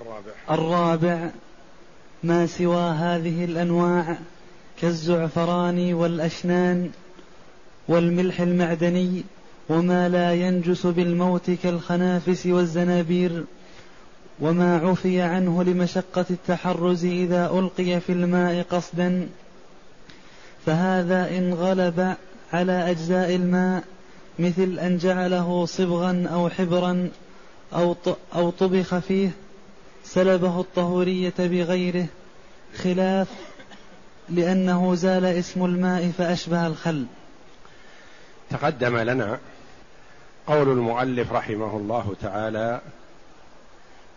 الرابع. الرابع ما سوى هذه الأنواع كالزعفران والأشنان والملح المعدني وما لا ينجس بالموت كالخنافس والزنابير وما عفي عنه لمشقة التحرز إذا ألقي في الماء قصدا. فهذا إن غلب على أجزاء الماء مثل أن جعله صبغا أو حبرا أو طبخ فيه سلبه الطهورية بغيره خلاف لأنه زال اسم الماء فأشبه الخل. تقدم لنا قول المؤلف رحمه الله تعالى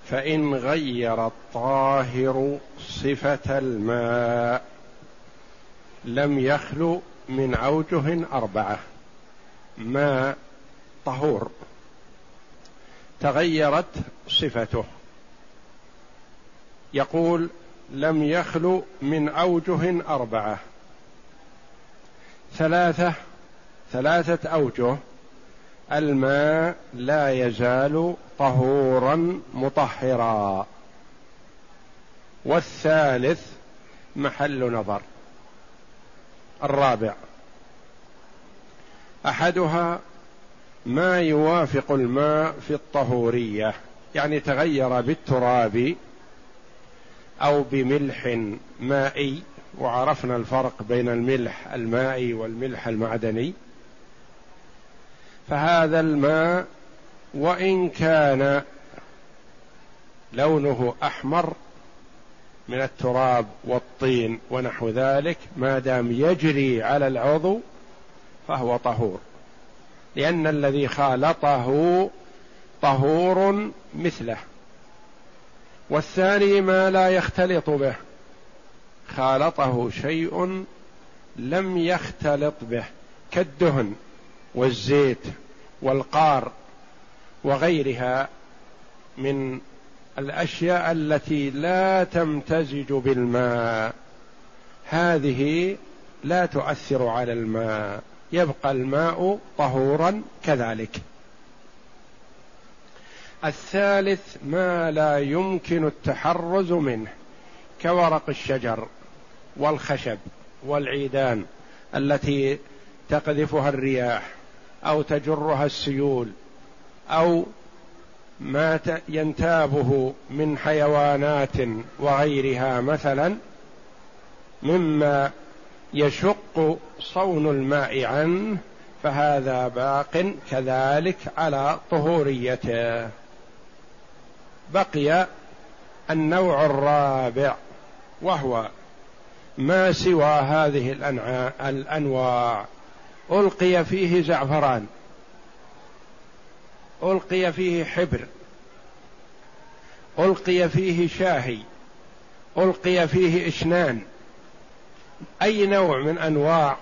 فإن غير الطاهر صفة الماء لم يخلو من أوجه أربعة ماء طهور. تغيرت صفته. يقول لم يخلو من أوجه أربعة. ثلاثة ثلاثة أوجه. الماء لا يزال طهورا مطهرا. والثالث محل نظر. الرابع. أحدها ما يوافق الماء في الطهورية يعني تغير بالتراب أو بملح مائي وعرفنا الفرق بين الملح المائي والملح المعدني. فهذا الماء وإن كان لونه أحمر من التراب والطين ونحو ذلك ما دام يجري على العضو فهو طهور. لأن الذي خالطه طهور مثله. والثاني ما لا يختلط به. خالطه شيء لم يختلط به. كالدهن والزيت والقار وغيرها من الأشياء التي لا تمتزج بالماء. هذه لا تؤثر على الماء. يبقى الماء طهورا كذلك. الثالث ما لا يمكن التحرز منه كورق الشجر والخشب والعيدان التي تقذفها الرياح أو تجرها السيول أو ما ينتابه من حيوانات وغيرها مثلا مما يشق صون الماء عنه فهذا باق كذلك على طهوريته. بقي النوع الرابع وهو ما سوى هذه الأنواع. ألقي فيه زعفران ألقي فيه حبر ألقي فيه شاهي ألقي فيه إشنان. أي نوع من أنواع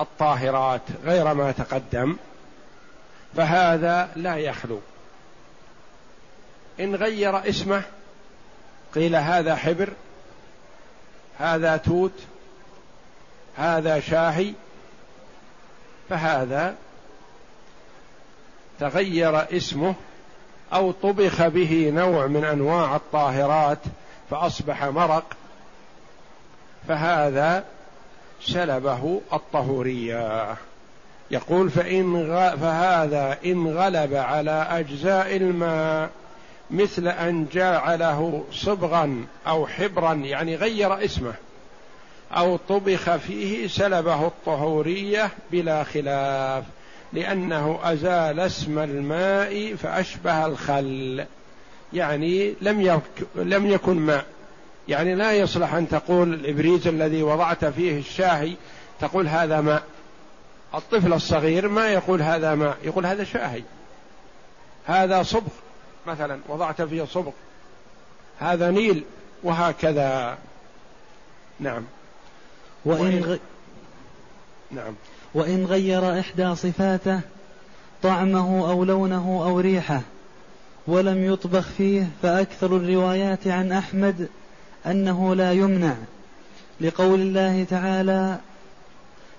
الطاهرات غير ما تقدم فهذا لا يخلو. إن غير اسمه قيل هذا حبر هذا توت هذا شاهي فهذا تغير اسمه أو طبخ به نوع من أنواع الطاهرات فأصبح مرق فهذا سلبه الطهورية. يقول فإن غ... فهذا إن غلب على أجزاء الماء مثل أن جعله صبغا أو حبرا يعني غير اسمه أو طبخ فيه سلبه الطهورية بلا خلاف لأنه أزال اسم الماء فأشبه الخل يعني لم يك لم يكن ماء. يعني لا يصلح أن تقول الإبريز الذي وضعت فيه الشاهي تقول هذا ماء. الطفل الصغير ما يقول هذا ماء يقول هذا شاهي. هذا صبغ. مثلا وضعت فيه صبغ. هذا نيل وهكذا. نعم. وإن غ... نعم. وإن غير إحدى صفاته طعمه أو لونه أو ريحه ولم يطبخ فيه فأكثر الروايات عن أحمد أنه لا يمنع. لقول الله تعالى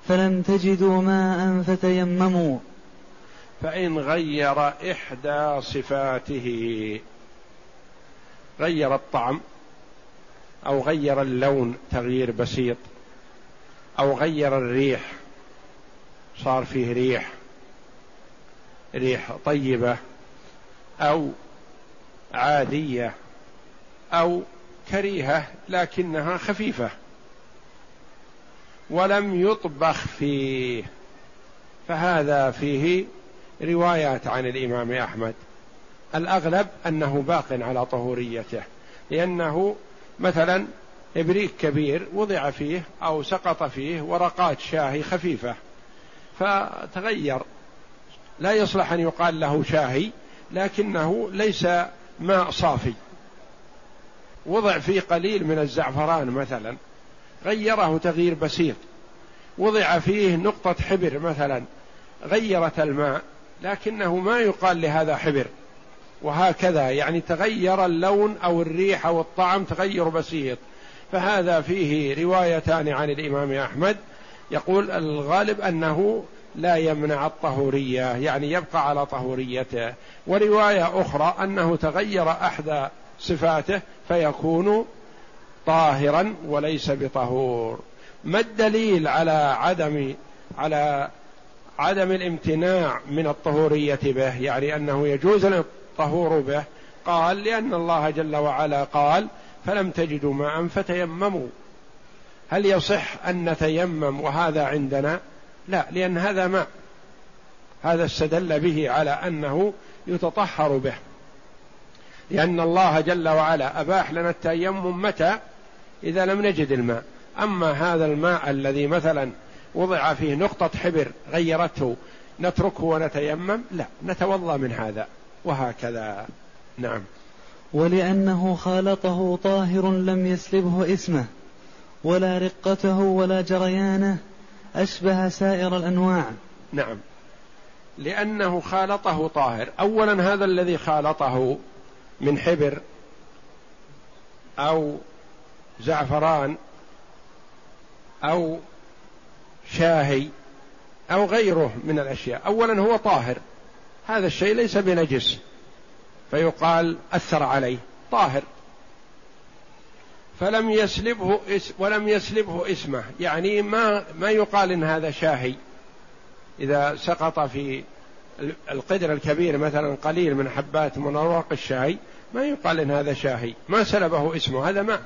فلم تجدوا ماء فتيمموا. فإن غير إحدى صفاته غير الطعم أو غير اللون تغيير بسيط أو غير الريح صار فيه ريح ريح طيبة أو عادية أو كريهة لكنها خفيفة ولم يطبخ فيه فهذا فيه روايات عن الإمام أحمد. الأغلب أنه باق على طهوريته لأنه مثلا إبريق كبير وضع فيه أو سقط فيه ورقات شاهي خفيفة فتغير. لا يصلح أن يقال له شاهي لكنه ليس ماء صافي. وضع فيه قليل من الزعفران مثلا غيره تغيير بسيط. وضع فيه نقطة حبر مثلا غيرت الماء. لكنه ما يقال لهذا حبر. وهكذا يعني تغير اللون أو الريح أو الطعم تغير بسيط. فهذا فيه روايتان عن الإمام أحمد. يقول الغالب أنه لا يمنع الطهورية يعني يبقى على طهوريته. ورواية أخرى أنه تغير احدى صفاته فيكون طاهرا وليس بطهور. ما الدليل على عدم على عدم الامتناع من الطهورية به يعني أنه يجوز الطهور به. قال لأن الله جل وعلا قال فلم تجدوا ماء فتيمموا. هل يصح أن نتيمم وهذا عندنا؟ لا لأن هذا ماء. هذا استدل به على أنه يتطهر به. لأن الله جل وعلا أباح لنا التيمم متى؟ إذا لم نجد الماء. أما هذا الماء الذي مثلا وضع فيه نقطة حبر غيرته نتركه ونتيمم؟ لا نتوضأ من هذا وهكذا. نعم. ولأنه خالطه طاهر لم يسلبه إسمه ولا رقته ولا جريانه أشبه سائر الأنواع. نعم. لأنه خالطه طاهر. أولا هذا الذي خالطه من حبر أو زعفران أو شاهي أو غيره من الأشياء. أولا هو طاهر. هذا الشيء ليس بنجس. فيقال أثر عليه. طاهر. فلم يسلبه ولم يسلبه اسمه. يعني ما ما يقال إن هذا شاهي. إذا سقط في القدر الكبير مثلا قليل من حبات من اوراق الشاي ما يقال إن هذا شاهي. ما سلبه اسمه. هذا ماء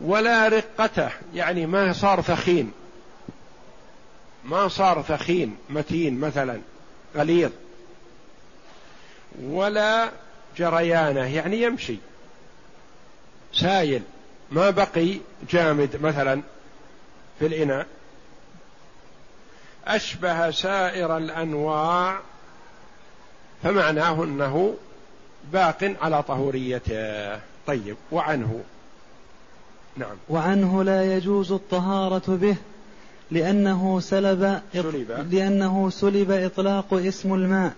ولا رقته. يعني ما صار ثخين. ما صار ثخين متين مثلا غليظ. ولا جريانة يعني يمشي. سايل. ما بقي جامد مثلا في الإناء. أشبه سائر الأنواع فمعناه أنه باق على طهوريته. طيب وعنه. نعم. وعنه لا يجوز الطهارة به. لأنه سلب, سلب. لأنه سلب إطلاق اسم الماء.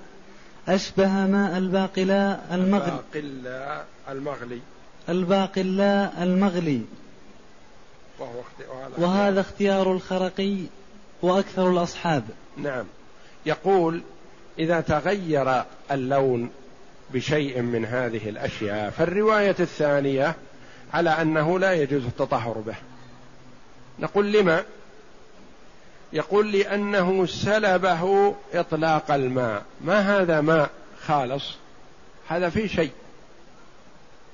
أشبه ماء الباقلاء المغلي. الباقلاء المغلي. الباقلاء المغلي. وهو وهذا اختيار الخرقي وأكثر الأصحاب. نعم. يقول إذا تغير اللون بشيء من هذه الأشياء فالرواية الثانية على أنه لا يجوز التطهر به. نقول لما؟ يقول لأنه سلبه إطلاق الماء. ما هذا ماء خالص؟ هذا في شيء.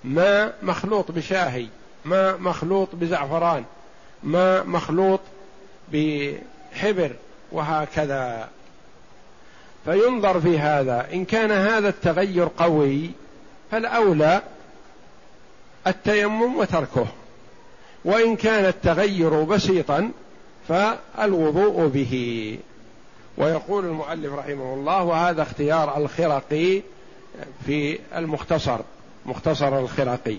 ماء مخلوط بشاهي ماء مخلوط بزعفران ماء مخلوط بحبر وهكذا. فينظر في هذا. إن كان هذا التغير قوي فالأولى التيمم وتركه. وإن كان التغير بسيطا فالوضوء به. ويقول المؤلف رحمه الله وهذا اختيار الخرقي في المختصر مختصر الخرقي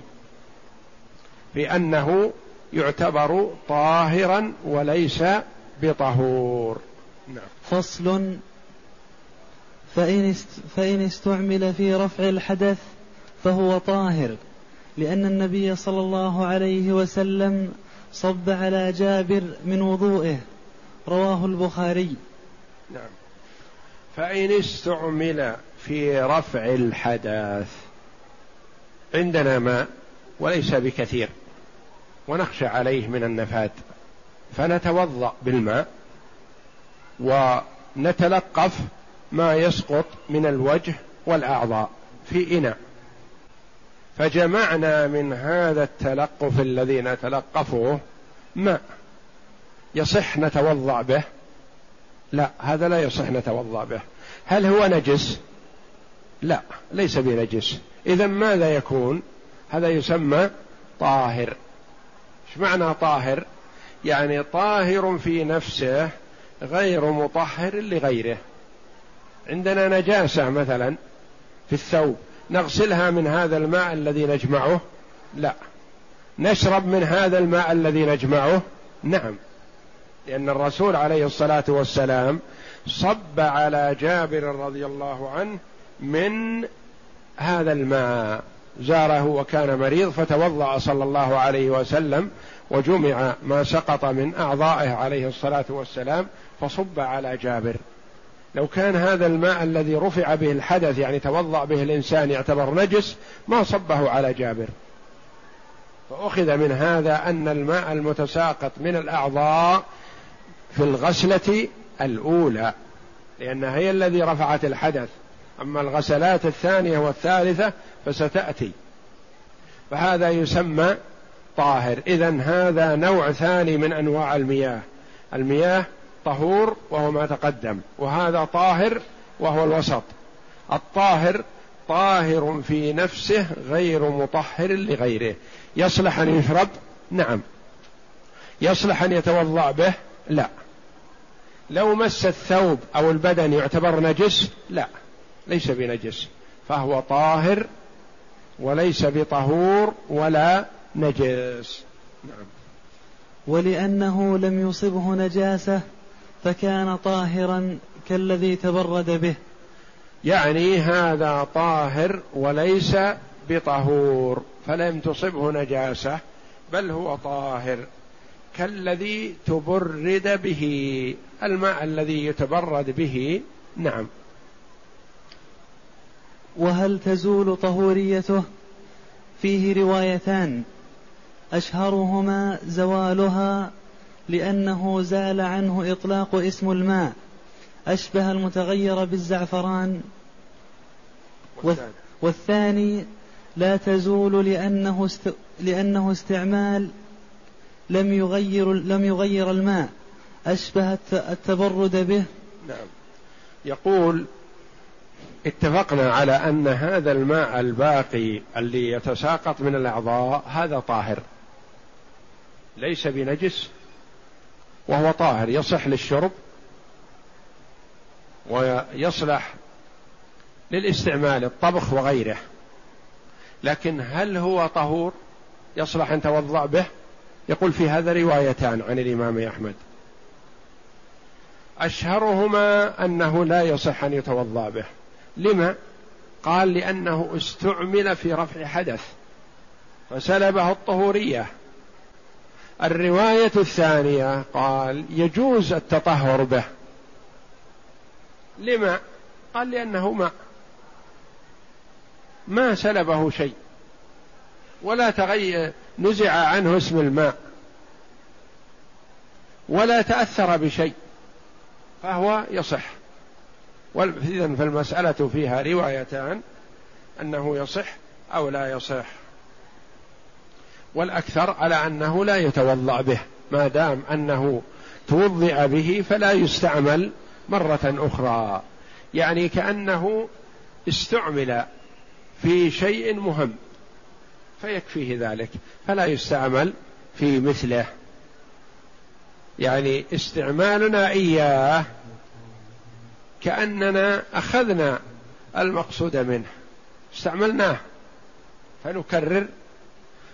بأنه يعتبر طاهرا وليس بطهور. نعم. فصل. فإن, فإن استعمل في رفع الحدث فهو طاهر لأن النبي صلى الله عليه وسلم صب على جابر من وضوئه. رواه البخاري. نعم. فإن استعمل في رفع الحدث عندنا ماء وليس بكثير ونخشى عليه من النفاد فنتوضأ بالماء ونتلقف ما يسقط من الوجه والأعضاء في إناء. فجمعنا من هذا التلقف الذي نتلقفه ماء يصح نتوضأ به؟ لا هذا لا يصح نتوضأ به. هل هو نجس؟ لا ليس بنجس. اذا ماذا يكون؟ هذا يسمى طاهر. إيش معنى طاهر؟ يعني طاهر في نفسه غير مطهر لغيره. عندنا نجاسة مثلا في الثوب. نغسلها من هذا الماء الذي نجمعه؟ لا. نشرب من هذا الماء الذي نجمعه؟ نعم. لأن الرسول عليه الصلاة والسلام صب على جابر رضي الله عنه من هذا الماء. زاره وكان مريض فتوضأ صلى الله عليه وسلم وجمع ما سقط من أعضائه عليه الصلاة والسلام فصب على جابر. لو كان هذا الماء الذي رفع به الحدث يعني توضأ به الإنسان يعتبر نجس ما صبه على جابر. فأخذ من هذا أن الماء المتساقط من الأعضاء في الغسلة الأولى لأنها هي الذي رفعت الحدث. أما الغسلات الثانية والثالثة فستأتي. فهذا يسمى طاهر. اذا هذا نوع ثاني من أنواع المياه. المياه طهور وهو ما تقدم وهذا طاهر وهو الوسط. الطاهر طاهر في نفسه غير مطهر لغيره. يصلح أن يشرب نعم. يصلح أن يتوضأ به؟ لا. لو مس الثوب أو البدن يعتبر نجس؟ لا. ليس بنجس. فهو طاهر وليس بطهور ولا نجس. نعم. ولأنه لم يصبه نجاسة فكان طاهرا كالذي تبرد به. يعني هذا طاهر وليس بطهور فلم تصبه نجاسة بل هو طاهر كالذي تبرد به. الماء الذي يتبرد به نعم. وهل تزول طهوريته؟ فيه روايتان. أشهرهما زوالها لأنه زال عنه إطلاق اسم الماء أشبه المتغير بالزعفران. والثاني لا تزول لأنه است... لأنه استعمال لم يغير لم يغير الماء أشبه التبرد به. نعم. يقول اتفقنا على أن هذا الماء الباقي اللي يتساقط من الأعضاء هذا طاهر ليس بنجس. وهو طاهر يصح للشرب ويصلح للاستعمال الطبخ وغيره. لكن هل هو طهور؟ يصلح أن توضأ به؟ يقول في هذا روايتان عن الإمام أحمد. أشهرهما أنه لا يصح أن يتوضأ به. لما؟ قال لأنه استعمل في رفع حدث فسلبه الطهورية. الرواية الثانية قال يجوز التطهر به. لما؟ قال لأنه ماء ما سلبه شيء. ولا تغير نزع عنه اسم الماء. ولا تأثر بشيء. فهو يصح. إذا فالمسألة فيها روايتان أنه يصح أو لا يصح. والأكثر على أنه لا يتوضأ به ما دام أنه توضئ به فلا يستعمل مرة أخرى. يعني كأنه استعمل في شيء مهم فيكفيه ذلك فلا يستعمل في مثله. يعني استعمالنا إياه كأننا أخذنا المقصود منه استعملناه فنكرر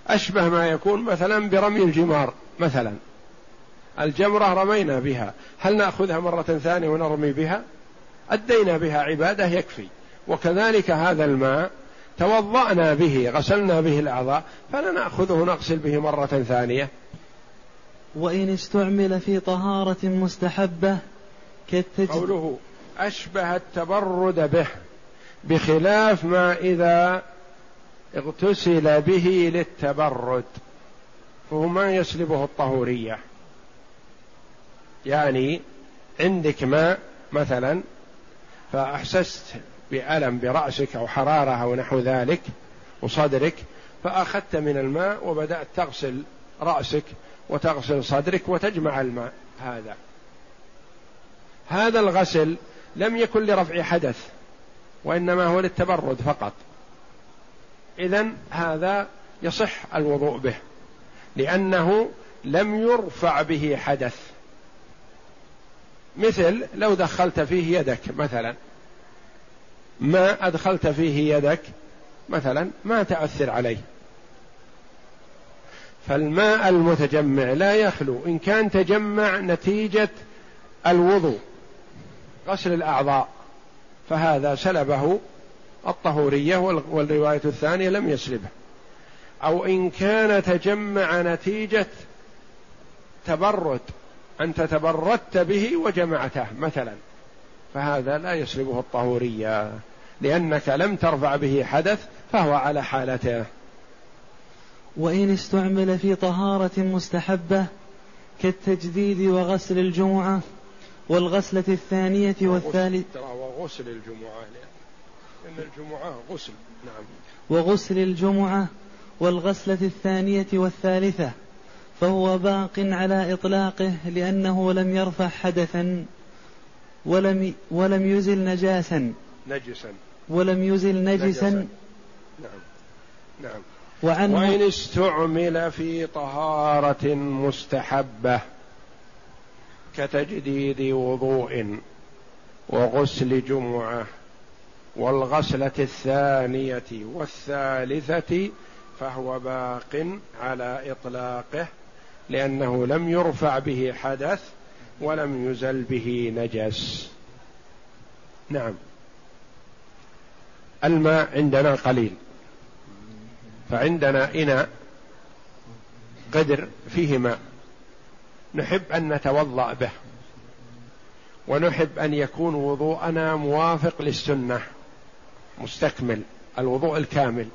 أشبه ما يكون مثلا برمي الجمار مثلا. الجمرة رمينا بها. هل نأخذها مرة ثانية ونرمي بها؟ أدينا بها عبادة يكفي. وكذلك هذا الماء توضأنا به غسلنا به الأعضاء فلا نأخذه نغسل به مرة ثانية. وإن استعمل في طهارة مستحبة كالتجد قوله أشبه التبرد به بخلاف ما إذا اغتسل به للتبرد فهو ما يسلبه الطهورية. يعني عندك ماء مثلا فأحسست بألم برأسك أو حرارة أو نحو ذلك وصدرك فأخذت من الماء وبدأت تغسل رأسك وتغسل صدرك وتجمع الماء. هذا. هذا الغسل لم يكن لرفع حدث وإنما هو للتبرد فقط. إذا هذا يصح الوضوء به لأنه لم يرفع به حدث. مثل لو دخلت فيه يدك مثلا ما أدخلت فيه يدك مثلا ما تأثر عليه. فالماء المتجمع لا يخلو إن كان تجمع نتيجة الوضوء غسل الأعضاء فهذا سلبه الطهورية والرواية الثانية لم يسلبه. أو إن كان تجمع نتيجة تبرد أنت تبردت به وجمعته مثلا. فهذا لا يسلبه الطهورية لأنك لم ترفع به حدث فهو على حالته. وإن استعمل في طهارة مستحبة كالتجديد وغسل الجمعة والغسلة الثانية والثالثة وغسل الجمعة لأن الجمعة غسل. نعم. وغسل الجمعة والغسلة الثانية والثالثة فهو باق على إطلاقه لأنه لم يرفع حدثا ولم ولم يزل نجاسا. نجسا. ولم يزل نجسا, نجسا. نعم. نعم. وعن وإن استعمل في طهارة مستحبة كتجديد وضوء وغسل جمعة. والغسلة الثانية والثالثة فهو باق على إطلاقه لأنه لم يرفع به حدث ولم يزل به نجس. نعم. الماء عندنا قليل فعندنا إناء قدر فيه ماء. نحب أن نتوضأ به ونحب أن يكون وضوءنا موافق للسنة. مستكمل الوضوء الكامل.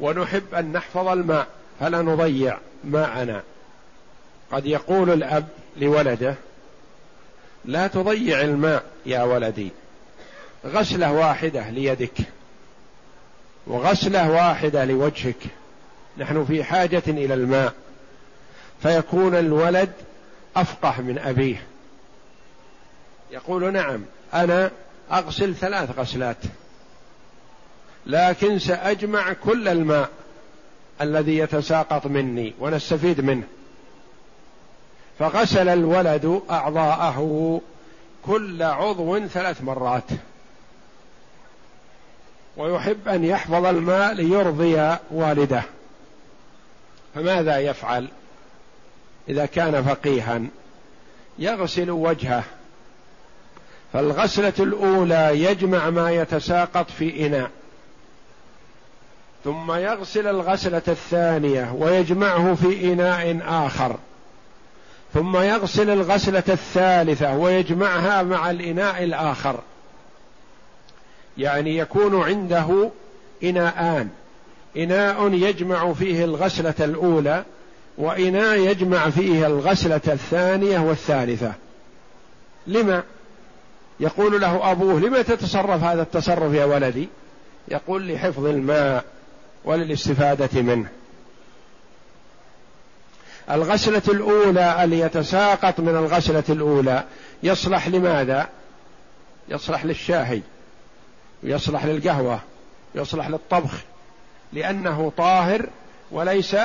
ونحب أن نحفظ الماء فلا نضيع ماءنا. قد يقول الأب لولده لا تضيع الماء يا ولدي غسلة واحدة ليدك وغسلة واحدة لوجهك. نحن في حاجة إلى الماء. فيكون الولد أفقه من أبيه. يقول نعم أنا أغسل ثلاث غسلات. لكن سأجمع كل الماء الذي يتساقط مني ونستفيد منه. فغسل الولد أعضاءه كل عضو ثلاث مرات. ويحب أن يحفظ الماء ليرضي والده. فماذا يفعل؟ إذا كان فقيها يغسل وجهه. فالغسلة الأولى يجمع ما يتساقط في إناء ثم يغسل الغسلة الثانية ويجمعه في إناء آخر ثم يغسل الغسلة الثالثة ويجمعها مع الإناء الآخر. يعني يكون عنده إناءان إناء يجمع فيه الغسلة الأولى وإناء يجمع فيه الغسلة الثانية والثالثة. لما؟ يقول له أبوه لما تتصرف هذا التصرف يا ولدي؟ يقول لحفظ الماء وللاستفادة منه. الغسلة الأولى اللي يتساقط من الغسلة الأولى يصلح لماذا؟ يصلح للشاهي يصلح للقهوة يصلح للطبخ لأنه طاهر وليس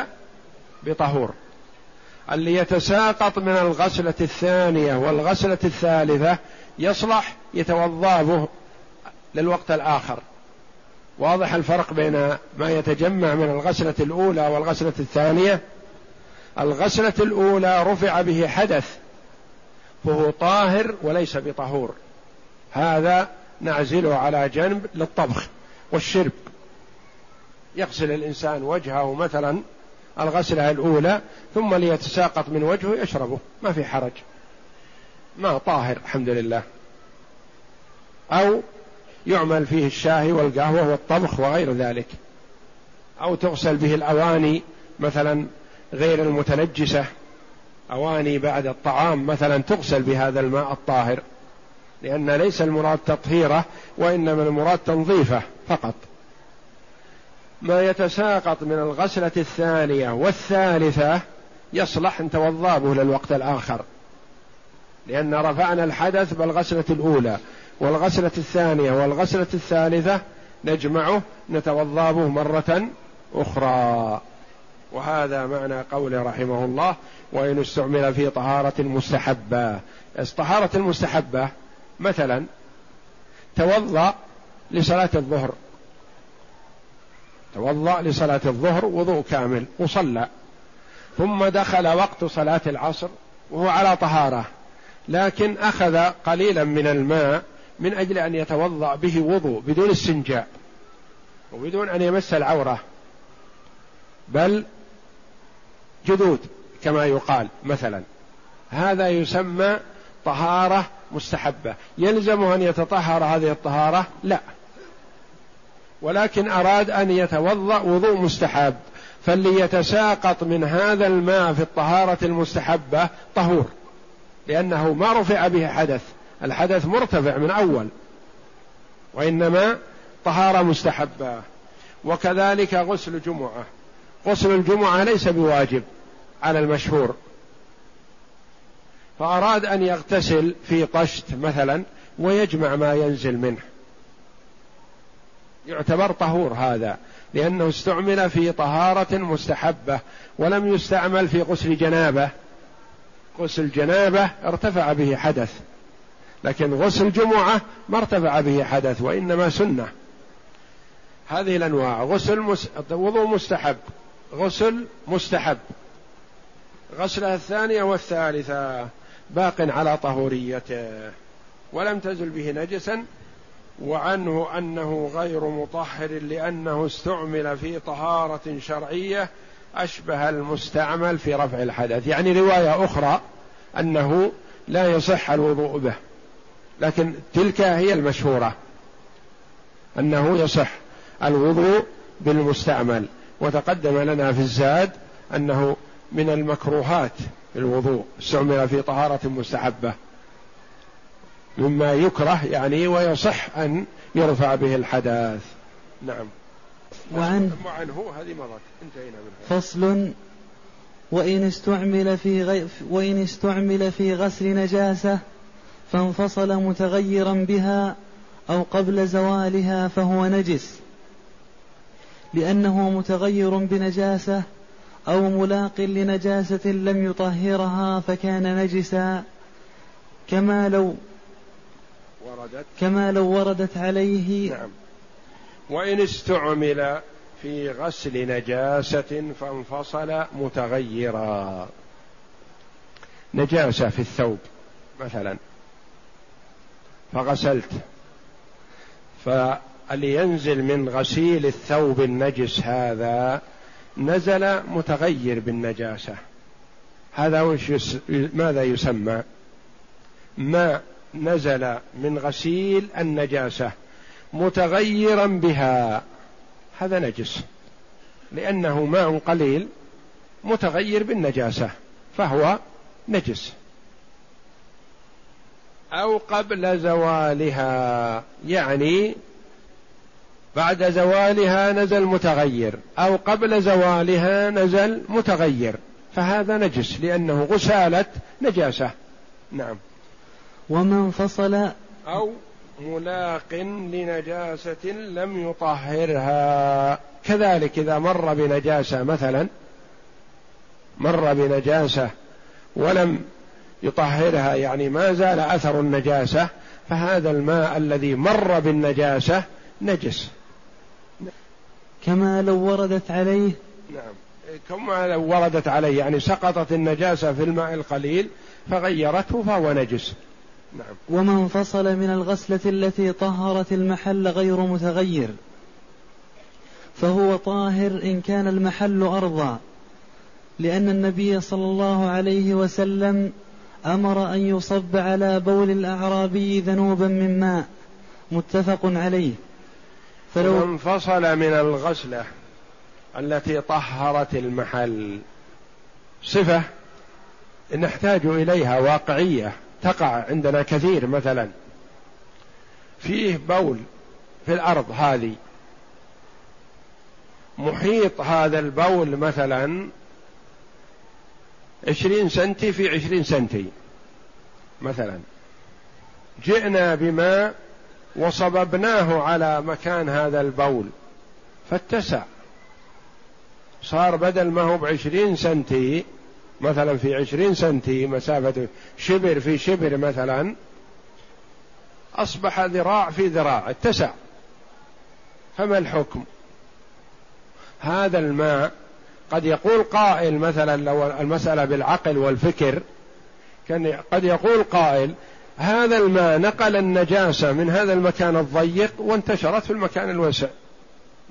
بطهور. اللي يتساقط من الغسلة الثانية والغسلة الثالثة يصلح يتوضا به للوقت الآخر. واضح الفرق بين ما يتجمع من الغسلة الأولى والغسلة الثانية؟ الغسلة الأولى رفع به حدث فهو طاهر وليس بطهور. هذا نعزله على جنب للطبخ والشرب. يغسل الإنسان وجهه مثلا الغسلة الأولى ثم ليتساقط من وجهه يشربه ما في حرج. ما طاهر الحمد لله. أو يعمل فيه الشاي والقهوة والطبخ وغير ذلك. أو تغسل به الأواني مثلا غير المتنجسة. أواني بعد الطعام مثلا تغسل بهذا الماء الطاهر. لأن ليس المراد تطهيره وإنما المراد تنظيفه فقط. ما يتساقط من الغسلة الثانية والثالثة يصلح أن توضأ به للوقت الآخر. لأن رفعنا الحدث بالغسلة الأولى والغسلة الثانية والغسلة الثالثة نجمعه نتوضأ به مرة أخرى. وهذا معنى قوله رحمه الله وإن استعمل في طهارة مستحبة. الطهارة المستحبة؟ مثلا توضأ لصلاة الظهر. توضأ لصلاة الظهر وضوء كامل وصلى. ثم دخل وقت صلاة العصر وهو على طهارة. لكن أخذ قليلا من الماء من أجل أن يتوضأ به وضوء بدون استنجاء وبدون أن يمس العورة. بل جدود كما يقال مثلا. هذا يسمى طهارة مستحبة. يلزمه أن يتطهر هذه الطهارة؟ لا. ولكن أراد أن يتوضأ وضوء مستحب. فليتساقط من هذا الماء في الطهارة المستحبة طهور. لأنه ما رفع به حدث. الحدث مرتفع من أول. وإنما طهارة مستحبة وكذلك غسل جمعة. غسل الجمعة ليس بواجب على المشهور. فأراد أن يغتسل في طشت مثلا ويجمع ما ينزل منه. يعتبر طهور هذا لأنه استعمل في طهارة مستحبة ولم يستعمل في غسل جنابة. غسل جنابة ارتفع به حدث لكن غسل جمعة ما ارتفع به حدث وإنما سنة. هذه الأنواع غسل مس... وضوء مستحب غسل مستحب. غسلها الثانية والثالثة باق على طهوريته ولم تزل به نجسا وعنه أنه غير مطهر لأنه استعمل في طهارة شرعية أشبه المستعمل في رفع الحدث يعني رواية أخرى أنه لا يصح الوضوء به لكن تلك هي المشهورة أنه يصح الوضوء بالمستعمل وتقدم لنا في الزاد أنه من المكروهات الوضوء استعمل في طهارة مستحبة مما يكره يعني ويصح أن يرفع به الحدث. نعم. وعن وعنه؟ هذه مرت انتهينا منها. فصل. وإن استعمل في غي وإن استعمل في غسل نجاسة فانفصل متغيرا بها أو قبل زوالها فهو نجس. لأنه متغير بنجاسة أو ملاق لنجاسة لم يطهرها فكان نجسا. كما لو وردت. كما لو وردت عليه نعم. وإن استعمل في غسل نجاسة فانفصل متغيرا. نجاسة في الثوب مثلا. فغسلت. فلينزل من غسيل الثوب النجس هذا نزل متغير بالنجاسة. هذا وش يس... ماذا يسمى؟ ماء نزل من غسيل النجاسة. متغيرا بها. هذا نجس. لأنه ماء قليل متغير بالنجاسة فهو نجس. أو قبل زوالها يعني بعد زوالها نزل متغير أو قبل زوالها نزل متغير فهذا نجس لأنه غسالة نجاسة. نعم. وما انفصل أو ملاق لنجاسة لم يطهرها. كذلك إذا مر بنجاسة مثلا مر بنجاسة ولم يطهرها يعني ما زال أثر النجاسة فهذا الماء الذي مر بالنجاسة نجس. كما لو وردت عليه. نعم. كما لو وردت عليه يعني سقطت النجاسة في الماء القليل فغيرته فهو نجس. نعم. وما انفصل من الغسلة التي طهرت المحل غير متغير فهو طاهر إن كان المحل أرضا لأن النبي صلى الله عليه وسلم أمر أن يصب على بول الأعرابي ذنوبا من ماء متفق عليه. فلو انفصل من الغسلة التي طهرت المحل صفة نحتاج إليها واقعية. تقع عندنا كثير مثلا. فيه بول في الأرض هذه. محيط هذا البول مثلا عشرين سنتي في عشرين سنتي مثلا. جئنا بماء وصببناه على مكان هذا البول. فاتسع. صار بدل ما هو بعشرين سنتي مثلا في عشرين سنتي مسافة شبر في شبر مثلا أصبح ذراع في ذراع اتسع. فما الحكم؟ هذا الماء قد يقول قائل مثلا لو المسألة بالعقل والفكر كان قد يقول قائل هذا الماء نقل النجاسة من هذا المكان الضيق وانتشرت في المكان الواسع.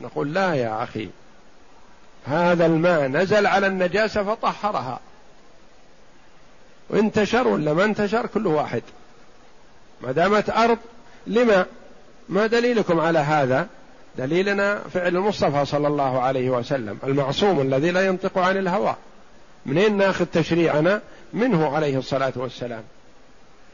نقول لا يا أخي هذا الماء نزل على النجاسة فطهرها. وانتشر ولا ما انتشر؟ كل واحد. ما دامت أرض لما؟ ما دليلكم على هذا؟ دليلنا فعل المصطفى صلى الله عليه وسلم المعصوم الذي لا ينطق عن الهوى. منين ناخذ تشريعنا؟ منه عليه الصلاة والسلام.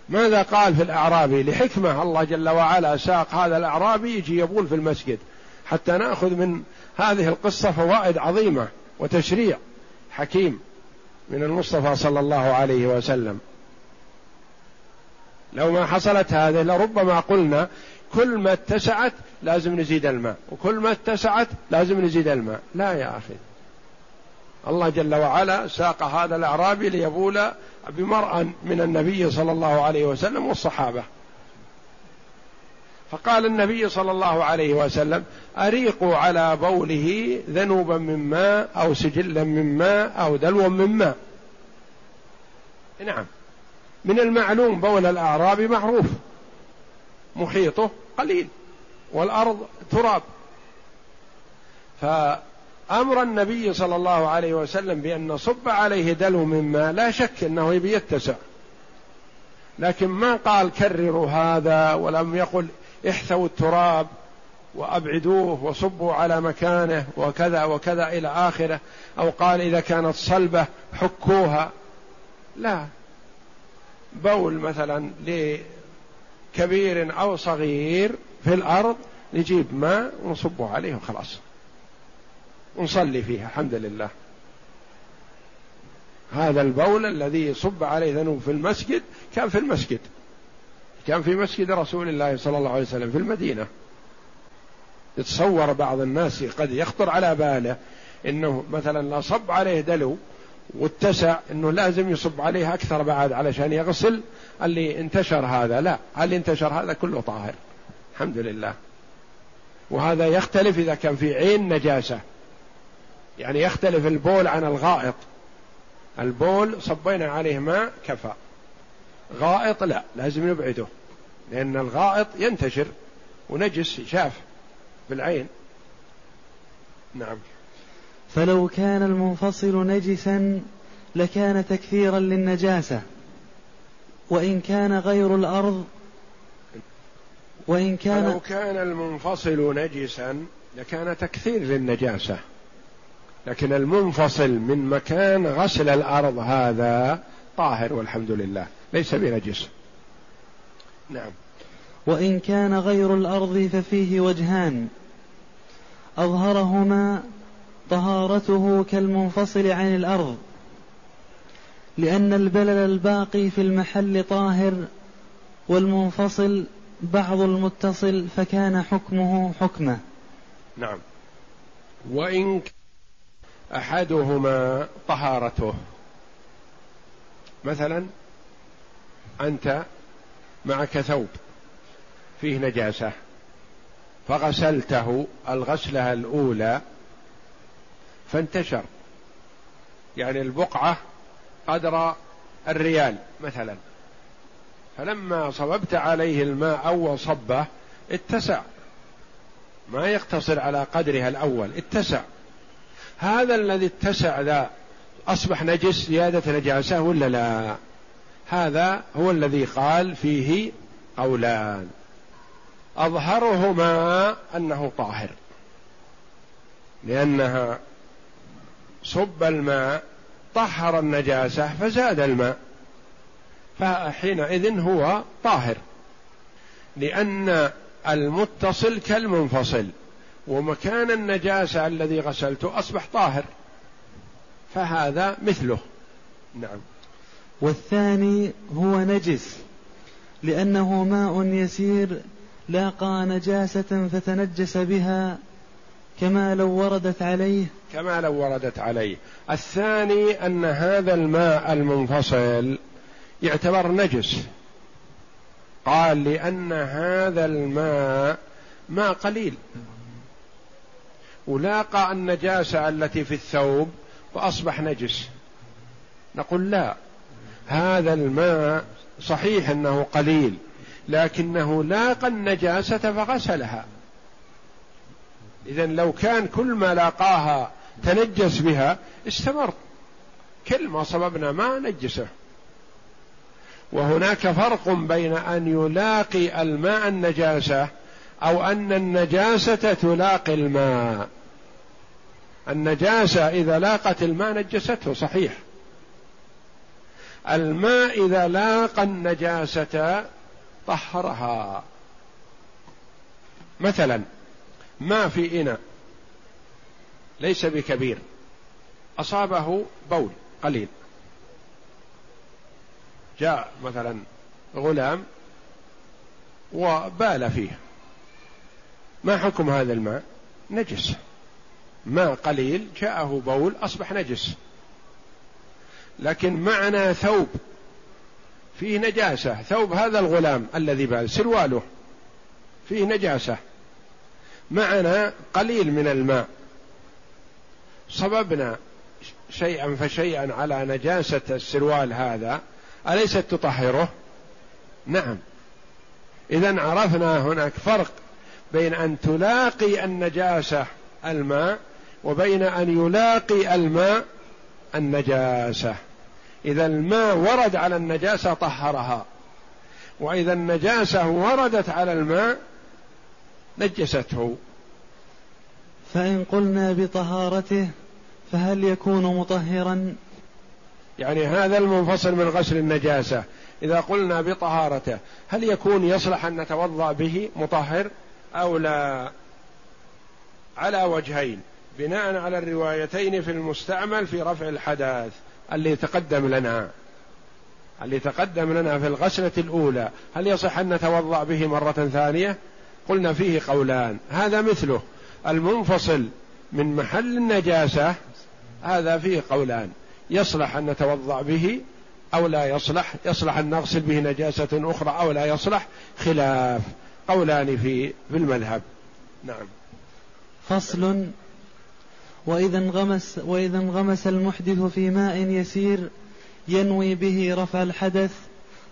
ماذا قال في الأعرابي؟ لحكمة الله جل وعلا ساق هذا الأعرابي يجي يبول في المسجد. حتى نأخذ من هذه القصة فوائد عظيمة وتشريع. حكيم. من المصطفى صلى الله عليه وسلم. لو ما حصلت هذه لربما قلنا كل ما اتسعت لازم نزيد الماء وكل ما اتسعت لازم نزيد الماء. لا يا أخي. الله جل وعلا ساق هذا الأعرابي ليبول بمرأى من النبي صلى الله عليه وسلم والصحابة. فقال النبي صلى الله عليه وسلم أريقوا على بوله ذنوبا من ماء أو سجلا من ماء أو دلوا من ماء نعم. من المعلوم بول الأعراب معروف. محيطه قليل والأرض تراب. فأمر النبي صلى الله عليه وسلم بأن نصب عليه دلو من ماء لا شك أنه يبي يتسع. لكن ما قال كرروا هذا ولم يقل احثوا التراب وأبعدوه وصبوا على مكانه وكذا وكذا إلى آخره. أو قال إذا كانت صلبة حكوها. لا. بول مثلا لكبير أو صغير في الأرض نجيب ماء ونصبه عليه وخلاص. ونصلي فيها الحمد لله. هذا البول الذي صب عليه ذنوب في المسجد كان في المسجد. كان في مسجد رسول الله صلى الله عليه وسلم في المدينة. يتصور بعض الناس قد يخطر على باله إنه مثلا لا صب عليه دلو واتسع إنه لازم يصب عليه أكثر بعد علشان يغسل. اللي انتشر هذا. لا. اللي انتشر هذا كله طاهر. الحمد لله. وهذا يختلف إذا كان في عين نجاسة. يعني يختلف البول عن الغائط. البول صبينا عليه ماء كفى. غائط لا لازم نبعده لأن الغائط ينتشر ونجس شاف بالعين. نعم. فلو كان المنفصل نجسا لكان تكثيرا للنجاسة. وإن كان غير الأرض وإن كان لو كان المنفصل نجسا لكان تكثير للنجاسة. لكن المنفصل من مكان غسل الأرض هذا طاهر والحمد لله. ليس بنجس نعم. وإن كان غير الأرض ففيه وجهان. أظهرهما طهارته كالمنفصل عن الأرض. لأن البلل الباقي في المحل طاهر والمنفصل بعض المتصل فكان حكمه حكمة. نعم. وإن أحدهما طهارته. مثلا أنت معك ثوب فيه نجاسة فغسلته الغسلة الأولى فانتشر. يعني البقعة قدر الريال مثلا. فلما صببت عليه الماء أول صبة اتسع. ما يقتصر على قدرها الأول اتسع. هذا الذي اتسع ذا أصبح نجس زيادة نجاسة ولا لا؟ هذا هو الذي قال فيه قولان. أظهرهما أنه طاهر. لأنها صب الماء طهر النجاسة فزاد الماء. فحينئذ هو طاهر. لأن المتصل كالمنفصل. ومكان النجاسة الذي غسلته أصبح طاهر. فهذا مثله. نعم. والثاني هو نجس لأنه ماء يسير لاقى نجاسة فتنجس بها كما لو وردت عليه. كما لو وردت عليه. الثاني أن هذا الماء المنفصل يعتبر نجس. قال لأن هذا الماء ماء قليل. ولاقى النجاسة التي في الثوب فأصبح نجس. نقول لا هذا الماء صحيح أنه قليل لكنه لاقى النجاسة فغسلها. إذا لو كان كل ما لاقاها تنجس بها استمر. كل ما صببنا ما نجسه. وهناك فرق بين أن يلاقي الماء النجاسة أو أن النجاسة تلاقي الماء. النجاسة إذا لاقت الماء نجسته صحيح. الماء إذا لاقى النجاسة طهرها. مثلا ماء في إناء ليس بكبير أصابه بول قليل. جاء مثلا غلام وبال فيه. ما حكم هذا الماء؟ نجس. ماء قليل جاءه بول أصبح نجس. لكن معنا ثوب. فيه نجاسة. ثوب هذا الغلام الذي بال سرواله فيه نجاسة. معنا قليل من الماء. صببنا شيئا فشيئا على نجاسة السروال هذا. أليست تطهره؟ نعم. إذا عرفنا هناك فرق بين أن تلاقي النجاسة الماء وبين أن يلاقي الماء النجاسة. إذا الماء ورد على النجاسة طهرها. وإذا النجاسة وردت على الماء نجسته. فإن قلنا بطهارته فهل يكون مطهرا؟ يعني هذا المنفصل من غسل النجاسة. إذا قلنا بطهارته هل يكون يصلح أن نتوضأ به مطهر أو لا؟ على وجهين بناء على الروايتين في المستعمل في رفع الحدث اللي تقدم لنا. اللي تقدم لنا في الغسلة الأولى. هل يصح أن نتوضأ به مرة ثانية؟ قلنا فيه قولان. هذا مثله. المنفصل من محل النجاسة هذا فيه قولان. يصلح أن نتوضأ به أو لا يصلح؟ يصلح أن نغسل به نجاسة أخرى أو لا يصلح؟ خلاف. قولان في في المذهب. نعم. فصل وإذا انغمس وإذا انغمس المحدث في ماء يسير ينوي به رفع الحدث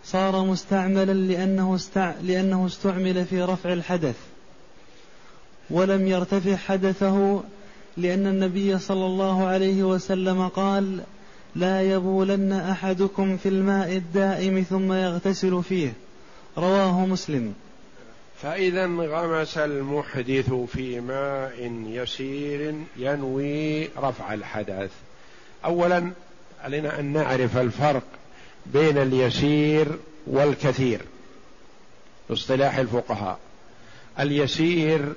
صار مستعملا لأنه استع... لأنه استعمل في رفع الحدث. ولم يرتفع حدثه لأن النبي صلى الله عليه وسلم قال لا يبولن أحدكم في الماء الدائم ثم يغتسل فيه رواه مسلم. فإذا انغمس المحدث في ماء يسير ينوي رفع الحدث. اولا علينا أن نعرف الفرق بين اليسير والكثير. اصطلاح الفقهاء. اليسير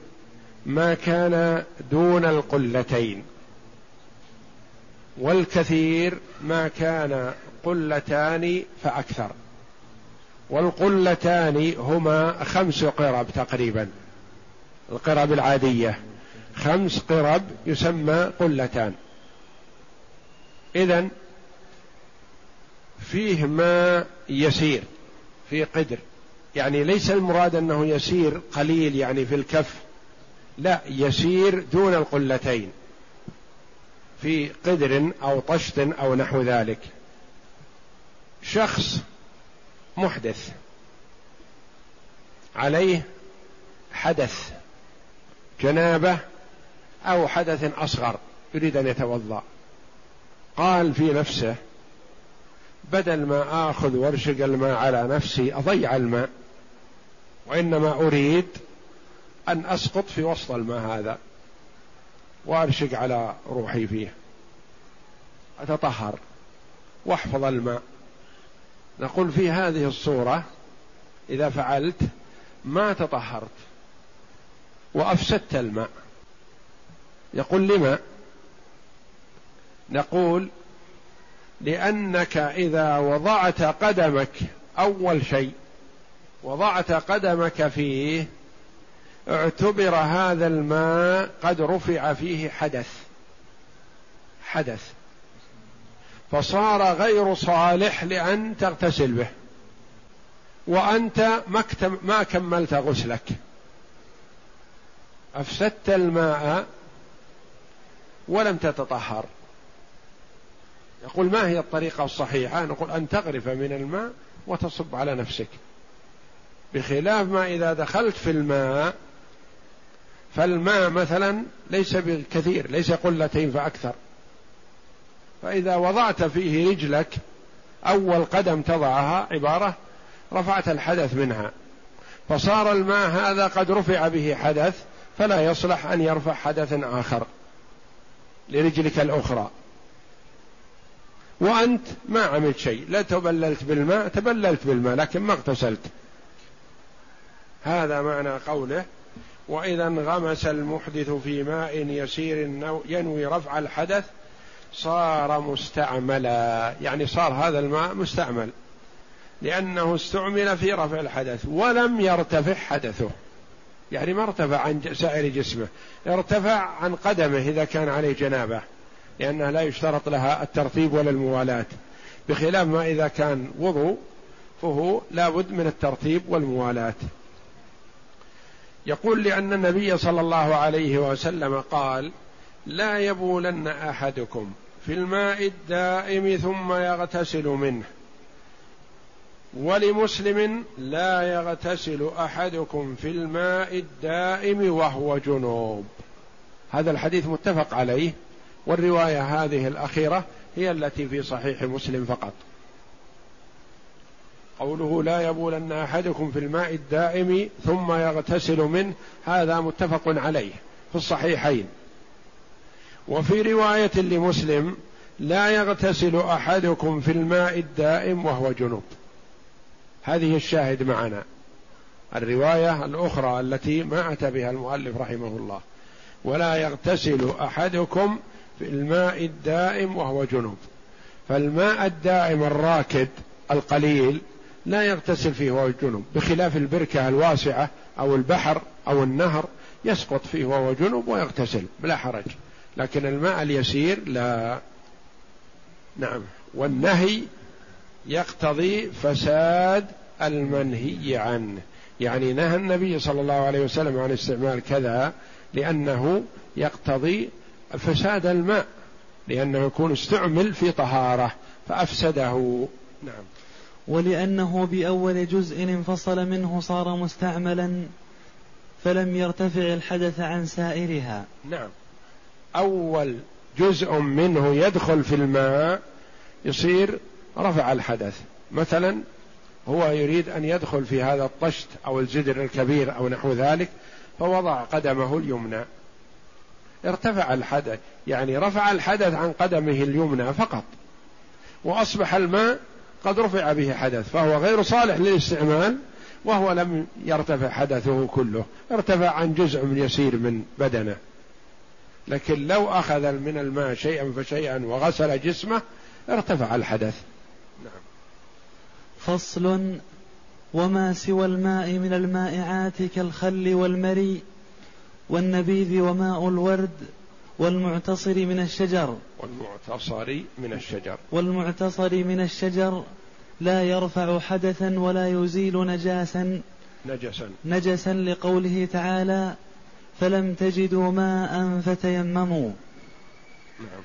ما كان دون القلتين. والكثير ما كان قلتان فأكثر. والقلتان هما خمس قرب تقريبا. القرب العادية. خمس قرب يسمى قلتان. إذا فيه ماء يسير في قدر. يعني ليس المراد أنه يسير قليل يعني في الكف. لا يسير دون القلتين. في قدر أو طشت أو نحو ذلك. شخص محدث. عليه حدث جنابة أو حدث أصغر يريد أن يتوضأ. قال في نفسه بدل ما آخذ وارشق الماء على نفسي أضيع الماء وإنما أريد أن أسقط في وسط الماء هذا وأرشق على روحي فيه. أتطهر وأحفظ الماء. نقول في هذه الصورة إذا فعلت ما تطهرت وأفسدت الماء. يقول لما؟ نقول لأنك إذا وضعت قدمك أول شيء وضعت قدمك فيه اعتبر هذا الماء قد رفع فيه حدث. حدث. فصار غير صالح لأن تغتسل به. وأنت ما كملت غسلك. أفسدت الماء ولم تتطهر. يقول ما هي الطريقة الصحيحة؟ نقول أن تغرف من الماء وتصب على نفسك. بخلاف ما إذا دخلت في الماء فالماء مثلا ليس بكثير ليس قلتين فأكثر فإذا وضعت فيه رجلك أول قدم تضعها عبارة رفعت الحدث منها. فصار الماء هذا قد رفع به حدث فلا يصلح أن يرفع حدث آخر لرجلك الأخرى. وأنت ما عملت شيء لا تبللت بالماء تبللت بالماء لكن ما اغتسلت. هذا معنى قوله وإذا انغمس المحدث في ماء يسير ينوي رفع الحدث صار مستعملا. يعني صار هذا الماء مستعمل. لأنه استعمل في رفع الحدث ولم يرتفع حدثه. يعني ما ارتفع عن سائر جسمه. ارتفع عن قدمه إذا كان عليه جنابة. لأنها لا يشترط لها الترتيب ولا الموالاة بخلاف ما إذا كان وضوء فهو لابد من الترتيب والموالاة يقول لأن النبي صلى الله عليه وسلم قال لا يبولن أحدكم في الماء الدائم ثم يغتسل منه. ولمسلم لا يغتسل أحدكم في الماء الدائم وهو جنوب. هذا الحديث متفق عليه والرواية هذه الأخيرة هي التي في صحيح مسلم فقط. قوله لا يبولن أحدكم في الماء الدائم ثم يغتسل منه هذا متفق عليه في الصحيحين. وفي رواية لمسلم لا يغتسل أحدكم في الماء الدائم وهو جنوب هذه الشاهد معنا. الرواية الأخرى التي ما أتى بها المؤلف رحمه الله. ولا يغتسل أحدكم في الماء الدائم وهو جنوب فالماء الدائم الراكد القليل لا يغتسل فيه وهو جنوب بخلاف البركة الواسعة أو البحر أو النهر يسقط فيه وهو جنوب ويغتسل. بلا حرج. لكن الماء اليسير لا. نعم. والنهي يقتضي فساد المنهي عنه. يعني نهى النبي صلى الله عليه وسلم عن استعمال كذا لأنه يقتضي فساد الماء لأنه يكون استعمل في طهارة فأفسده. نعم. ولأنه بأول جزء انفصل منه صار مستعملا فلم يرتفع الحدث عن سائرها. نعم. أول جزء منه يدخل في الماء يصير رفع الحدث. مثلا هو يريد أن يدخل في هذا الطشت أو الجدر الكبير أو نحو ذلك فوضع قدمه اليمنى. ارتفع الحدث يعني رفع الحدث عن قدمه اليمنى فقط. وأصبح الماء قد رفع به حدث فهو غير صالح للاستعمال وهو لم يرتفع حدثه كله. ارتفع عن جزء من يسير من بدنه. لكن لو أخذ من الماء شيئا فشيئا وغسل جسمه ارتفع الحدث. نعم. فصل وما سوى الماء من المائعات كالخل والمري والنبيذ وماء الورد والمعتصر من الشجر. والمعتصر من الشجر. والمعتصر من الشجر لا يرفع حدثا ولا يزيل نجاسا. نجسا. نجسا لقوله تعالى فلم تجدوا ماء فتيمموا. نعم.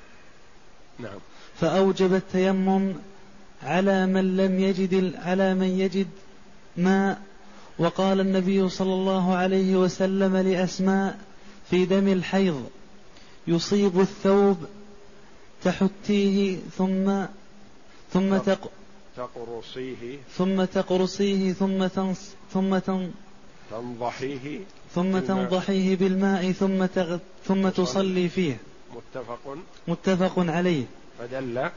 نعم. فأوجب التيمم على من لم يجد على من يجد ماء. وقال النبي صلى الله عليه وسلم لأسماء في دم الحيض يصيب الثوب تحتيه ثم ثم تق تقرصيه. ثم تقرصيه ثم تنص ثم تن تنضحيه. ثم تنضحيه بالماء ثم تغ ثم تصلي فيه. متفق. متفق عليه. فدل.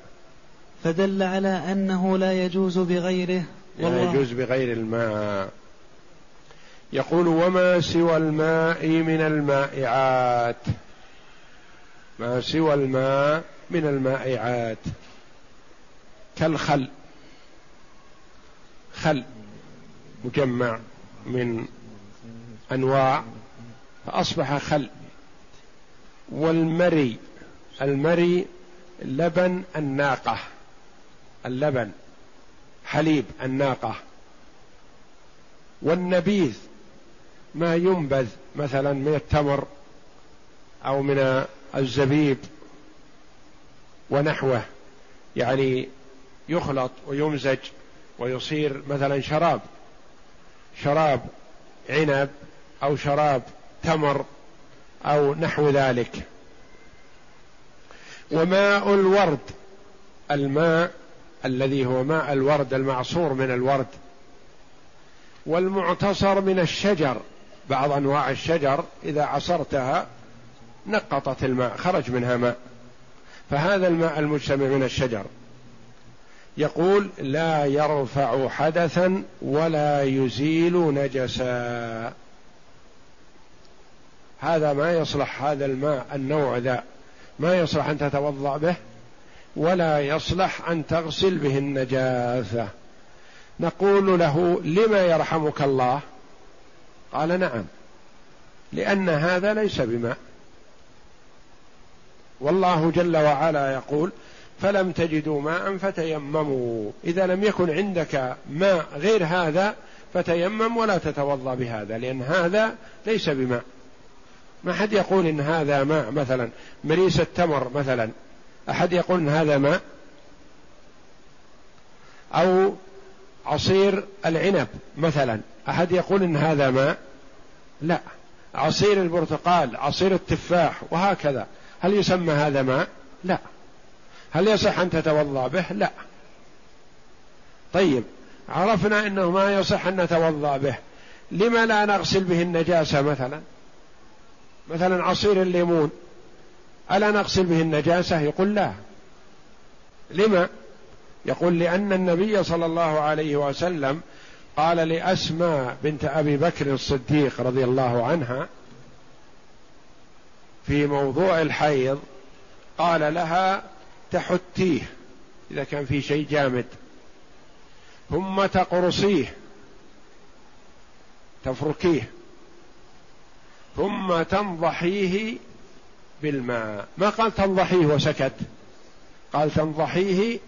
فدل على أنه لا يجوز بغيره. لا يجوز بغير الماء. يقول وما سوى الماء من المائعات؟ ما سوى الماء من المائعات؟ كالخل. خل. مجمع من أنواع فأصبح خل. والمري المري لبن الناقة. اللبن حليب الناقة. والنبيذ ما ينبذ مثلا من التمر أو من الزبيب ونحوه. يعني يخلط ويمزج ويصير مثلا شراب. شراب عنب أو شراب تمر أو نحو ذلك. وماء الورد الماء الذي هو ماء الورد المعصور من الورد والمعتصر من الشجر. بعض أنواع الشجر إذا عصرتها نقطت الماء خرج منها ماء. فهذا الماء المجتمع من الشجر. يقول لا يرفع حدثا ولا يزيل نجسا. هذا ما يصلح هذا الماء النوع ذا. ما يصلح أن تتوضأ به ولا يصلح أن تغسل به النجاسة. نقول له لما يرحمك الله؟ قال نعم لأن هذا ليس بماء. والله جل وعلا يقول فلم تجدوا ماء فتيمموا. إذا لم يكن عندك ماء غير هذا فتيمم ولا تتوضأ بهذا لأن هذا ليس بماء. ما حد يقول إن هذا ماء مثلا مريس التمر مثلا أحد يقول إن هذا ماء؟ أو عصير العنب مثلا أحد يقول إن هذا ماء؟ لا. عصير البرتقال عصير التفاح وهكذا. هل يسمى هذا ماء؟ لا. هل يصح أن تتوضأ به؟ لا. طيب عرفنا إنه ما يصح أن نتوضأ به. لما لا نغسل به النجاسة مثلا؟ مثلا عصير الليمون ألا نغسل به النجاسة؟ يقول لا. لما؟ يقول لأن النبي صلى الله عليه وسلم قال لأسماء بنت أبي بكر الصديق رضي الله عنها في موضوع الحيض قال لها تحتيه إذا كان في شيء جامد ثم تقرصيه تفركيه. ثم تنضحيه بالماء. ما قال تنضحيه وسكت؟ قال تنضحيه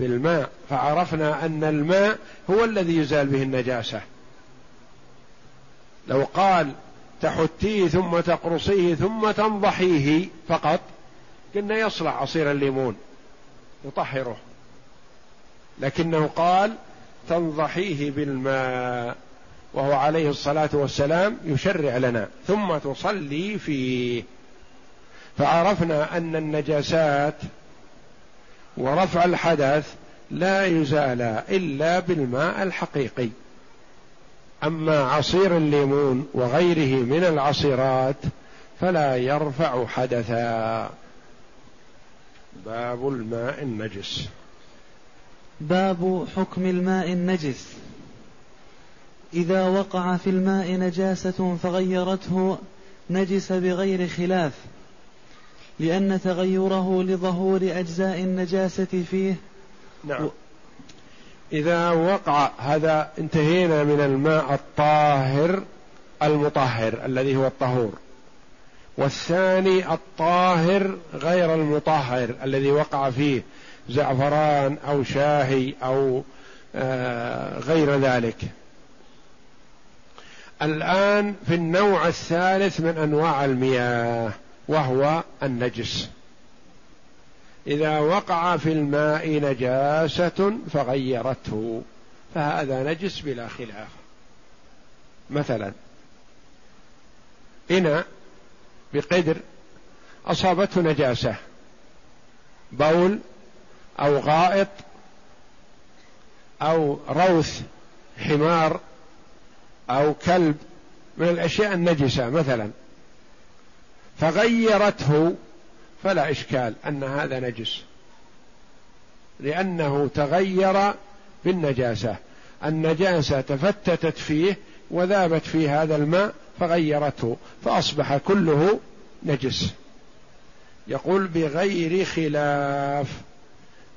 بالماء. فعرفنا أن الماء هو الذي يزال به النجاسة. لو قال تحتيه ثم تقرصيه ثم تنضحيه فقط قلنا يصلح عصير الليمون يطهره. لكنه قال تنضحيه بالماء. وهو عليه الصلاة والسلام يشرع لنا ثم تصلي فيه. فعرفنا أن النجاسات ورفع الحدث لا يزال إلا بالماء الحقيقي. أما عصير الليمون وغيره من العصيرات فلا يرفع حدثا. باب الماء النجس. باب حكم الماء النجس. إذا وقع في الماء نجاسة فغيرته نجس بغير خلاف لأن تغيره لظهور أجزاء النجاسة فيه. نعم. و... إذا وقع هذا انتهينا من الماء الطاهر المطهر الذي هو الطهور. والثاني الطاهر غير المطهر الذي وقع فيه زعفران أو شاهي أو آه، غير ذلك. الآن في النوع الثالث من أنواع المياه وهو النجس. إذا وقع في الماء نجاسة فغيرته فهذا نجس بلا خلاف. مثلا إناء بقدر أصابته نجاسة بول أو غائط أو روث حمار أو كلب من الأشياء النجسة مثلا. فغيرته فلا إشكال أن هذا نجس. لأنه تغير بالنجاسة. النجاسة تفتتت فيه وذابت في هذا الماء فغيرته فأصبح كله نجس. يقول بغير خلاف.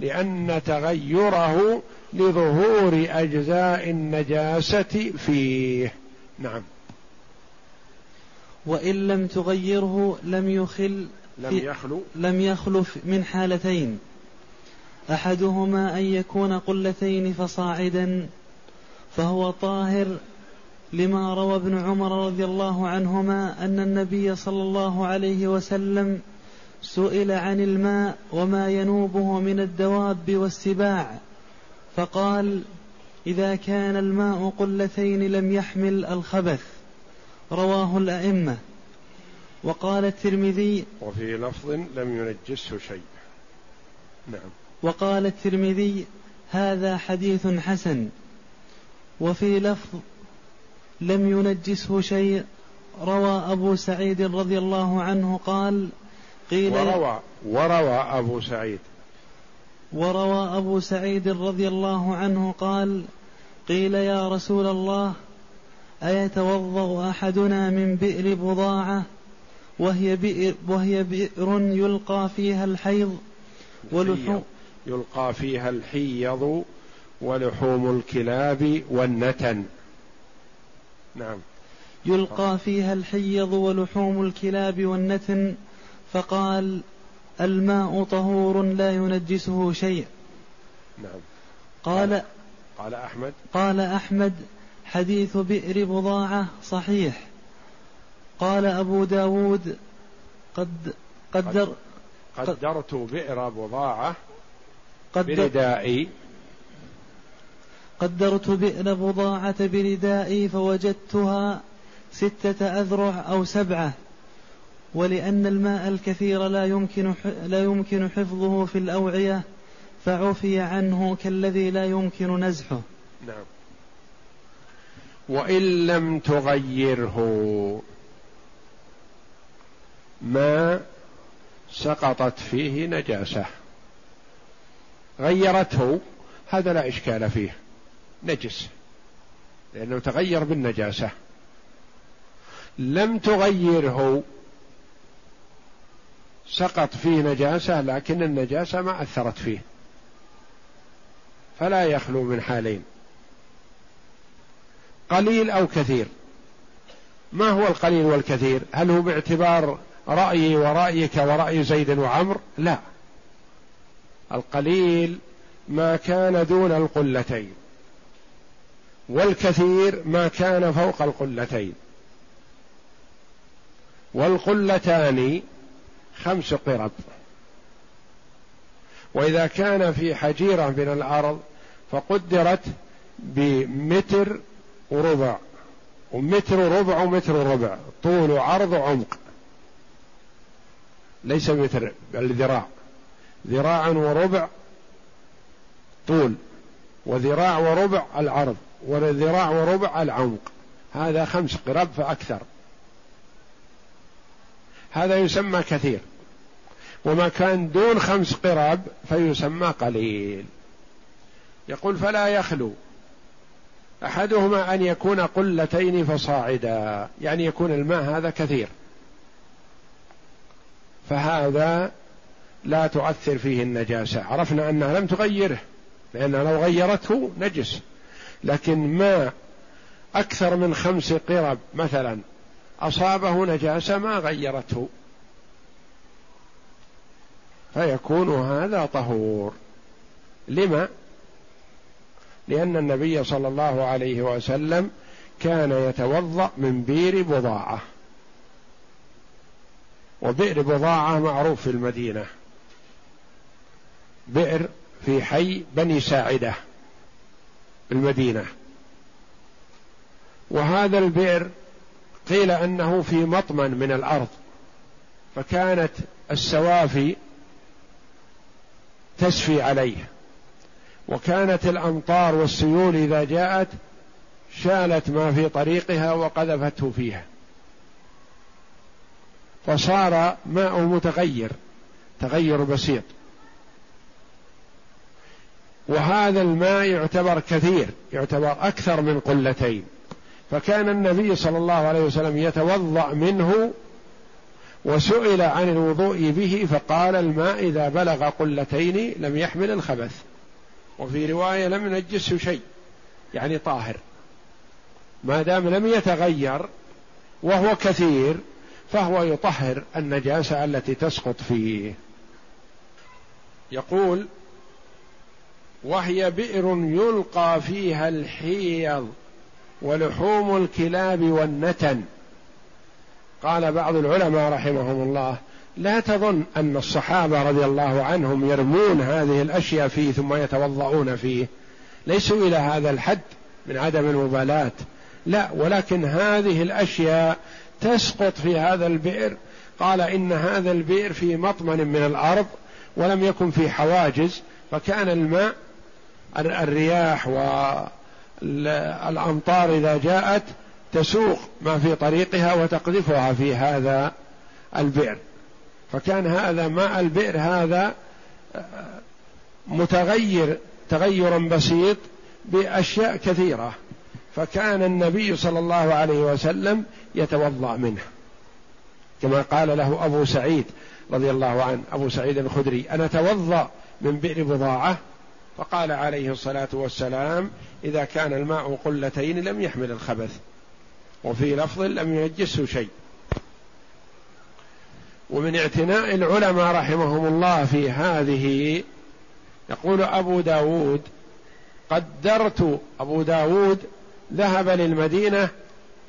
لأن تغيره لظهور أجزاء النجاسة فيه. نعم. وإن لم تغيره لم يخل لم يخلو. لم يخلو من حالتين. أحدهما أن يكون قلتين فصاعدا فهو طاهر لما روى ابن عمر رضي الله عنهما أن النبي صلى الله عليه وسلم سئل عن الماء وما ينوبه من الدواب والسباع فقال إذا كان الماء قلتين لم يحمل الخبث. رواه الأئمة. وقال الترمذي وفي لفظ لم ينجسه شيء. نعم. وقال الترمذي هذا حديث حسن. وفي لفظ لم ينجسه شيء روى أبو سعيد رضي الله عنه قال قيل وروى وروى أبو سعيد. وروى أبو سعيد رضي الله عنه قال قيل يا رسول الله أيتوضأ أحدنا من بئر بضاعة وهي بئر, وهي بئر يلقى فيها الحيض ولحوم يلقى فيها الحيض ولحوم الكلاب والنتن. نعم. يلقى فيها الحيض ولحوم الكلاب والنتن فقال الماء طهور لا ينجسه شيء. نعم. قال قال أحمد. قال أحمد حديث بئر بضاعة صحيح. قال أبو داود قد قدر قدرت بئر بضاعة بردائي قدرت بئر بضاعة بردائي فوجدتها ستة أذرع أو سبعة. ولأن الماء الكثير لا يمكن لا يمكن حفظه في الأوعية فعفي عنه كالذي لا يمكن نزحه. نعم. وإن لم تغيره ما سقطت فيه نجاسة غيرته هذا لا إشكال فيه نجس لأنه تغير بالنجاسة لم تغيره سقط فيه نجاسة لكن النجاسة ما أثرت فيه. فلا يخلو من حالين. قليل أو كثير. ما هو القليل والكثير؟ هل هو باعتبار رأيي ورأيك ورأي زيد وعمر؟ لا. القليل ما كان دون القلتين. والكثير ما كان فوق القلتين. والقلتان خمس قرب. وإذا كان في حجيرة من الأرض فقدرت بمتر وربع. ومتر ربع ومتر ربع. طول وعرض وعمق. ليس متر بل ذراع. ذراع وربع طول. وذراع وربع العرض. وذراع وربع العمق. هذا خمس قرب فأكثر. هذا يسمى كثير. وما كان دون خمس قراب فيسمى قليل. يقول فلا يخلو. أحدهما أن يكون قلتين فصاعدا يعني يكون الماء هذا كثير. فهذا لا تؤثر فيه النجاسة. عرفنا أنها لم تغيره لانها لو غيرته نجس. لكن ما أكثر من خمس قرب مثلا أصابه نجاسة ما غيرته. فيكون هذا طهور. لما؟ لأن النبي صلى الله عليه وسلم كان يتوضأ من بير بضاعة. وبئر بضاعة معروف في المدينة. بئر في حي بني ساعدة المدينة. وهذا البئر قيل أنه في مطمن من الأرض. فكانت السوافي تسفي عليه. وكانت الأمطار والسيول إذا جاءت شالت ما في طريقها وقذفته فيها. فصار ماء متغير تغير بسيط. وهذا الماء يعتبر كثير يعتبر أكثر من قلتين. فكان النبي صلى الله عليه وسلم يتوضأ منه وسئل عن الوضوء به فقال الماء إذا بلغ قلتين لم يحمل الخبث. وفي رواية لم ينجسه شيء يعني طاهر. ما دام لم يتغير وهو كثير فهو يطهر النجاسة التي تسقط فيه. يقول وهي بئر يلقى فيها الحيض ولحوم الكلاب والنتن. قال بعض العلماء رحمهم الله لا تظن أن الصحابة رضي الله عنهم يرمون هذه الأشياء فيه ثم يتوضؤون فيه. ليسوا إلى هذا الحد من عدم المبالاة. لا ولكن هذه الأشياء تسقط في هذا البئر. قال إن هذا البئر في مطمن من الأرض ولم يكن في حواجز فكان الماء الرياح والأمطار إذا جاءت تسوق ما في طريقها وتقذفها في هذا البئر. فكان هذا ماء البئر هذا متغير تغيرا بسيط بأشياء كثيرة. فكان النبي صلى الله عليه وسلم يتوضأ منه كما قال له أبو سعيد رضي الله عنه أبو سعيد الخدري أنا توضأ من بئر بضاعة؟ فقال عليه الصلاة والسلام إذا كان الماء قلتين لم يحمل الخبث. وفي لفظ لم ينجسه شيء. ومن اعتناء العلماء رحمهم الله في هذه يقول أبو داود قدرت أبو داود ذهب للمدينة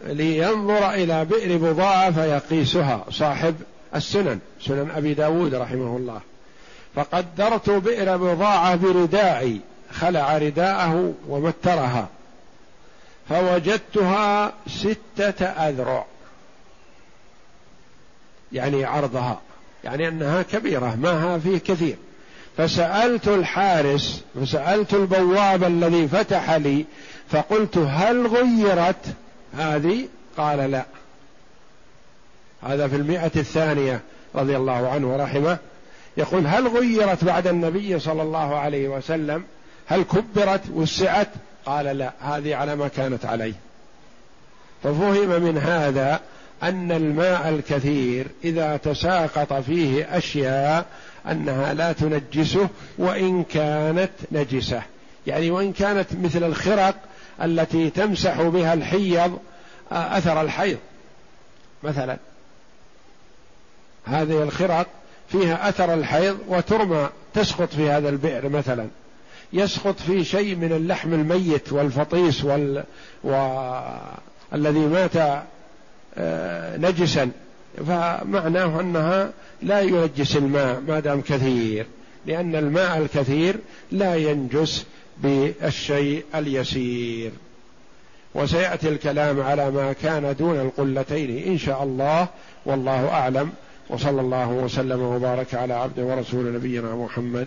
لينظر إلى بئر بضاعة فيقيسها صاحب السنن سنن أبي داود رحمه الله. فقدرت بئر بضاعة برداعي خلع رداءه ومترها. فوجدتها ستة أذرع. يعني عرضها. يعني أنها كبيرة ماها فيه كثير. فسألت الحارس فسألت البواب الذي فتح لي فقلت هل غيرت؟ هذه؟ قال لا. هذا في المئة الثانية رضي الله عنه ورحمه. يقول هل غيرت بعد النبي صلى الله عليه وسلم؟ هل كبرت؟ وسعت؟ قال لا هذه على ما كانت عليه. ففهم من هذا أن الماء الكثير إذا تساقط فيه أشياء أنها لا تنجسه وإن كانت نجسة. يعني وإن كانت مثل الخرق التي تمسح بها الحيض أثر الحيض. مثلا هذه الخرق فيها أثر الحيض وترمى تسقط في هذا البئر مثلا. يسقط فيه شيء من اللحم الميت والفطيس وال... والذي مات آه، نجسا. فمعناه أنها لا ينجس الماء ما دام كثير لأن الماء الكثير لا ينجس بالشيء اليسير. وسيأتي الكلام على ما كان دون القلتين إن شاء الله والله أعلم. وصلى الله وسلم وبارك على عبد ورسول نبينا محمد